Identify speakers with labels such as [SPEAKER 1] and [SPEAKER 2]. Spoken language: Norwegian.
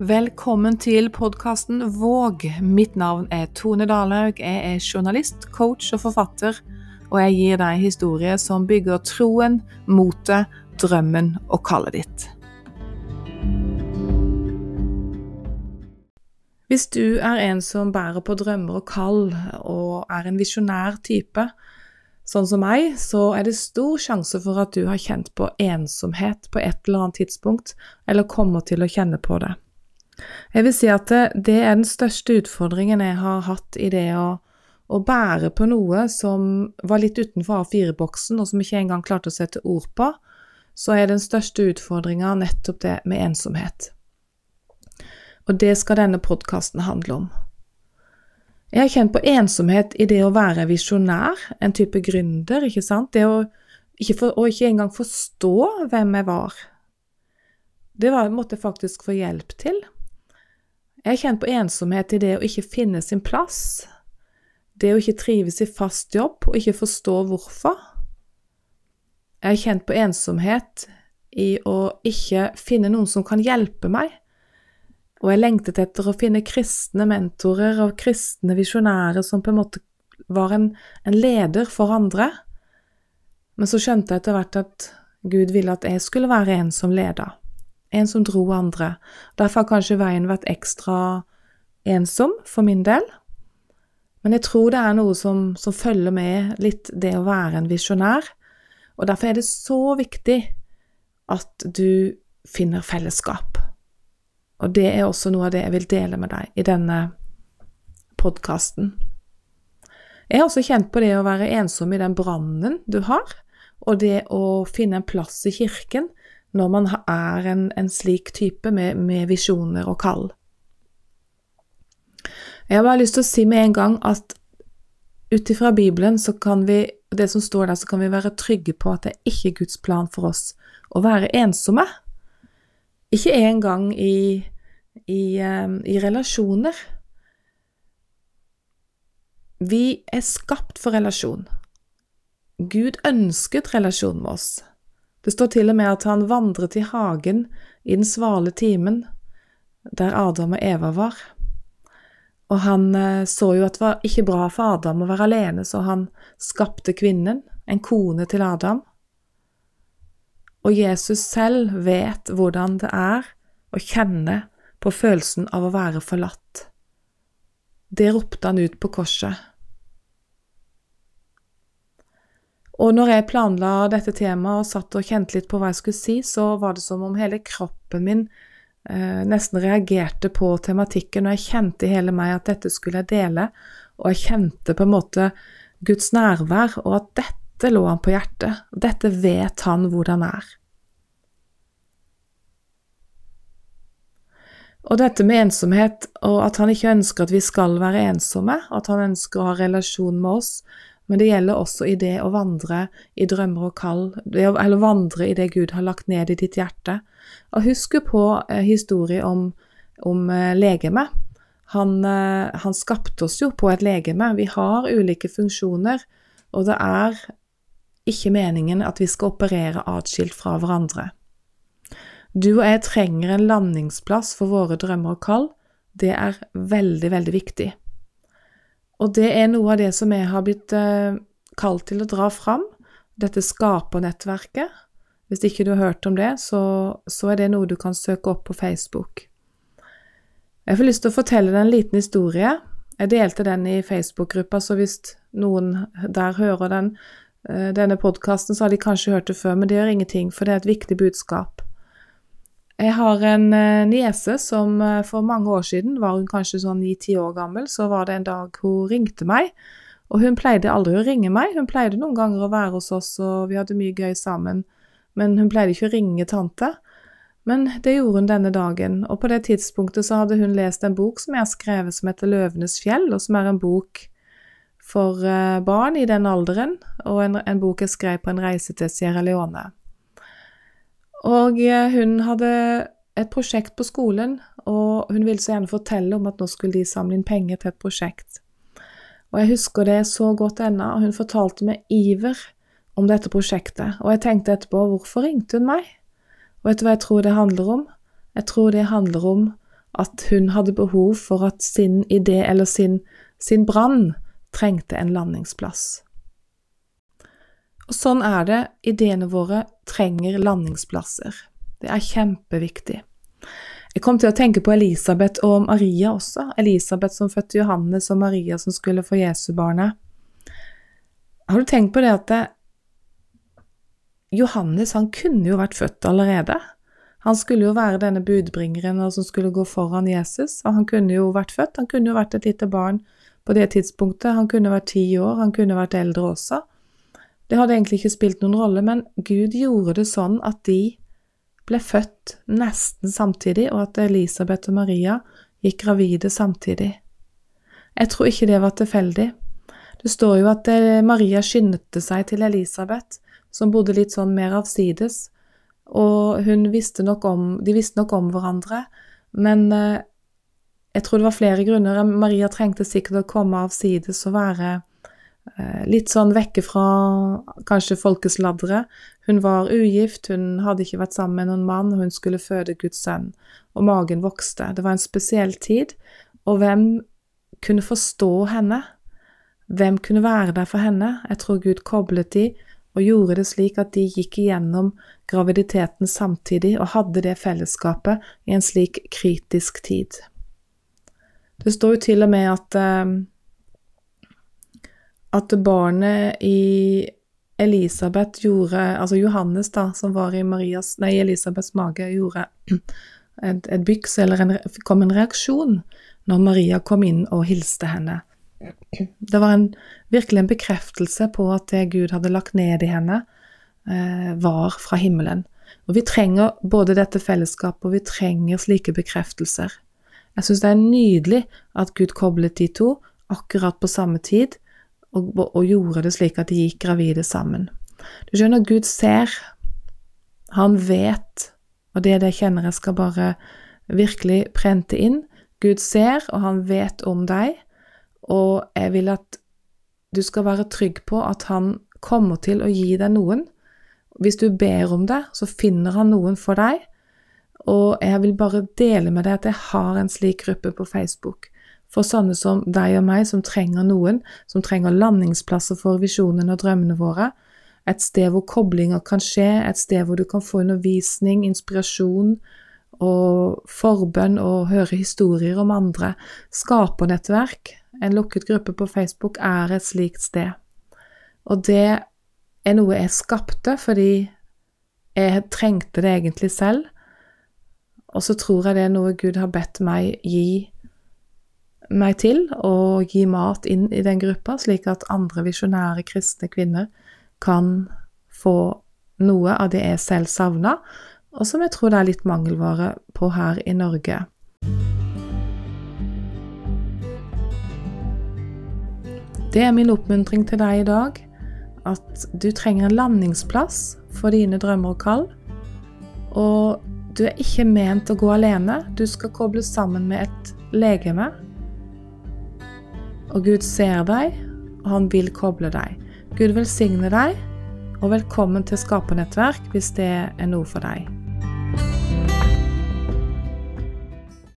[SPEAKER 1] Velkommen til podkasten Våg. Mitt navn er Tone Dalhaug. Jeg er journalist, coach og forfatter, og jeg gir deg historier som bygger troen, motet, drømmen og kallet ditt. Hvis du er en som bærer på drømmer og kall, og er en visjonær type, sånn som meg, så er det stor sjanse for at du har kjent på ensomhet på et eller annet tidspunkt, eller kommer til å kjenne på det. Jeg vil si at det, er den største utfordringen jeg har hatt i det å, å bære på noe som var litt utenfor A4-boksen, og som ikke engang klarte å sette ord på, så er den største utfordringa nettopp det med ensomhet. Og det skal denne podkasten handle om. Jeg har kjent på ensomhet i det å være visjonær, en type gründer, ikke sant, det å ikke, for, å ikke engang forstå hvem jeg var. Det var, måtte jeg faktisk få hjelp til. Jeg har kjent på ensomhet i det å ikke finne sin plass, det å ikke trives i fast jobb og ikke forstå hvorfor. Jeg har kjent på ensomhet i å ikke finne noen som kan hjelpe meg, og jeg lengtet etter å finne kristne mentorer og kristne visjonærer som på en måte var en, en leder for andre. Men så skjønte jeg etter hvert at Gud ville at jeg skulle være en som leda en som dro andre. Derfor har kanskje veien vært ekstra ensom for min del. Men jeg tror det er noe som, som følger med litt det å være en visjonær. Og derfor er det så viktig at du finner fellesskap. Og det er også noe av det jeg vil dele med deg i denne podkasten. Jeg har også kjent på det å være ensom i den brannen du har, og det å finne en plass i kirken når man er en, en slik type med, med visjoner og kall. Jeg har bare lyst til å si med en gang at ut ifra Bibelen, så kan vi, det som står der, så kan vi være trygge på at det er ikke Guds plan for oss å være ensomme. Ikke engang i, i, um, i relasjoner. Vi er skapt for relasjon. Gud ønsket relasjon med oss. Det står til og med at han vandret i hagen i den svale timen, der Adam og Eva var. Og han eh, så jo at det var ikke bra for Adam å være alene, så han skapte kvinnen, en kone til Adam. Og Jesus selv vet hvordan det er å kjenne på følelsen av å være forlatt. Det ropte han ut på korset. Og når jeg planla dette temaet og satt og kjente litt på hva jeg skulle si, så var det som om hele kroppen min eh, nesten reagerte på tematikken, og jeg kjente i hele meg at dette skulle jeg dele, og jeg kjente på en måte Guds nærvær, og at dette lå han på hjertet. Dette vet han hvordan er. Og dette med ensomhet, og at han ikke ønsker at vi skal være ensomme, at han ønsker å ha relasjon med oss, men det gjelder også i det å vandre i drømmer og kall, eller vandre i det Gud har lagt ned i ditt hjerte. Og husk på eh, historien om, om eh, legeme. Han, eh, han, skapte oss jo på et legeme. Vi har ulike funksjoner, og det er ikke meningen at vi skal operere atskilt fra hverandre. Du og jeg trenger en landingsplass for våre drømmer og kall. Det er veldig, veldig viktig. Og det er noe av det som jeg har blitt eh, kalt til å dra fram, dette skapernettverket. Hvis ikke du har hørt om det, så, så, er det noe du kan søke opp på Facebook. Jeg får lyst til å fortelle deg en liten historie. Jeg delte den i Facebook-gruppa, så hvis noen der hører den, eh, denne podkasten, så har de kanskje hørt det før, men det gjør ingenting, for det er et viktig budskap. Jeg har en uh, niese som uh, for mange år siden, var hun kanskje sånn ni-ti år gammel, så var det en dag hun ringte meg. Og hun pleide aldri å ringe meg, hun pleide noen ganger å være hos oss, og vi hadde mye gøy sammen, men hun pleide ikke å ringe tante. Men det gjorde hun denne dagen, og på det tidspunktet så hadde hun lest en bok som jeg har skrevet som heter Løvenes fjell, og som er en bok for uh, barn i den alderen, og en, en bok jeg skrev på en reise til Sierra Leone. Og eh, hun hadde et prosjekt på skolen, og hun ville så gjerne fortelle om at nå skulle de samle inn penger til et prosjekt. Og jeg husker det så godt ennå, og hun fortalte med iver om dette prosjektet. Og jeg tenkte etterpå, hvorfor ringte hun meg? Og vet du hva jeg tror det handler om? Jeg tror det handler om at hun hadde behov for at sin idé eller sin, sin brann trengte en landingsplass. Og sånn er det. Ideene våre trenger landingsplasser. Det er kjempeviktig. Jeg kom til å tenke på Elisabeth og Maria også. Elisabeth som fødte Johannes, og Maria som skulle få Jesubarnet. Har du tenkt på det at det, Johannes han kunne jo vært født allerede? Han skulle jo være denne budbringeren som skulle gå foran Jesus, og han kunne jo vært født. Han kunne jo vært et lite barn på det tidspunktet. Han kunne vært ti år, han kunne vært eldre også. Det hadde egentlig ikke spilt noen rolle, men Gud gjorde det sånn at de ble født nesten samtidig, og at Elisabeth og Maria gikk gravide samtidig. Jeg tror ikke det var tilfeldig. Det står jo at eh, Maria skyndte seg til Elisabeth, som bodde litt sånn mer avsides, og visste om, de visste nok om hverandre, men eh, jeg tror det var flere grunner. Maria trengte sikkert å komme avsides og være litt sånn vekke fra kanskje folkesladderet. Hun var ugift, hun hadde ikke vært sammen med noen mann, hun skulle føde Guds sønn, og magen vokste. Det var en spesiell tid, og hvem kunne forstå henne? Hvem kunne være der for henne? Jeg tror Gud koblet de og gjorde det slik at de gikk igjennom graviditeten samtidig og hadde det fellesskapet i en slik kritisk tid. Det står jo til og med at eh, at barnet i Elisabeth gjorde Altså Johannes, da, som var i Marias, nei, Elisabeths mage, gjorde et, et byks, eller en, kom en reaksjon når Maria kom inn og hilste henne. Det var en, virkelig en bekreftelse på at det Gud hadde lagt ned i henne, eh, var fra himmelen. Og vi trenger både dette fellesskapet, og vi trenger slike bekreftelser. Jeg syns det er nydelig at Gud koblet de to akkurat på samme tid, og, og, gjorde det slik at de gikk gravide sammen. Du skjønner, Gud ser. Han vet, og det er det jeg kjenner jeg skal bare virkelig prente inn. Gud ser, og han vet om deg, og jeg vil at du skal være trygg på at han kommer til å gi deg noen. Hvis du ber om det, så finner han noen for deg. Og jeg vil bare dele med deg at jeg har en slik gruppe på Facebook for sånne som deg og meg, som trenger noen, som trenger landingsplasser for visjonene og drømmene våre. Et sted hvor koblinger kan skje, et sted hvor du kan få undervisning, inspirasjon og forbønn og høre historier om andre. Skapernettverk, en lukket gruppe på Facebook, er et slikt sted. Og det er noe jeg skapte fordi jeg trengte det egentlig selv. Og så tror jeg det er noe Gud har bedt meg gi meg til å gi mat inn i den gruppa, slik at andre visjonære kristne kvinner kan få noe av det jeg selv savna, og som jeg tror det er litt mangelvare på her i Norge. Det er min oppmuntring til deg i dag, at du trenger en landingsplass for dine drømmer og kall. Og du er ikke ment å gå alene, du skal kobles sammen med et legeme og Gud ser deg, og han vil koble deg. Gud velsigne deg, og velkommen til Skapernettverk hvis det er noe for deg.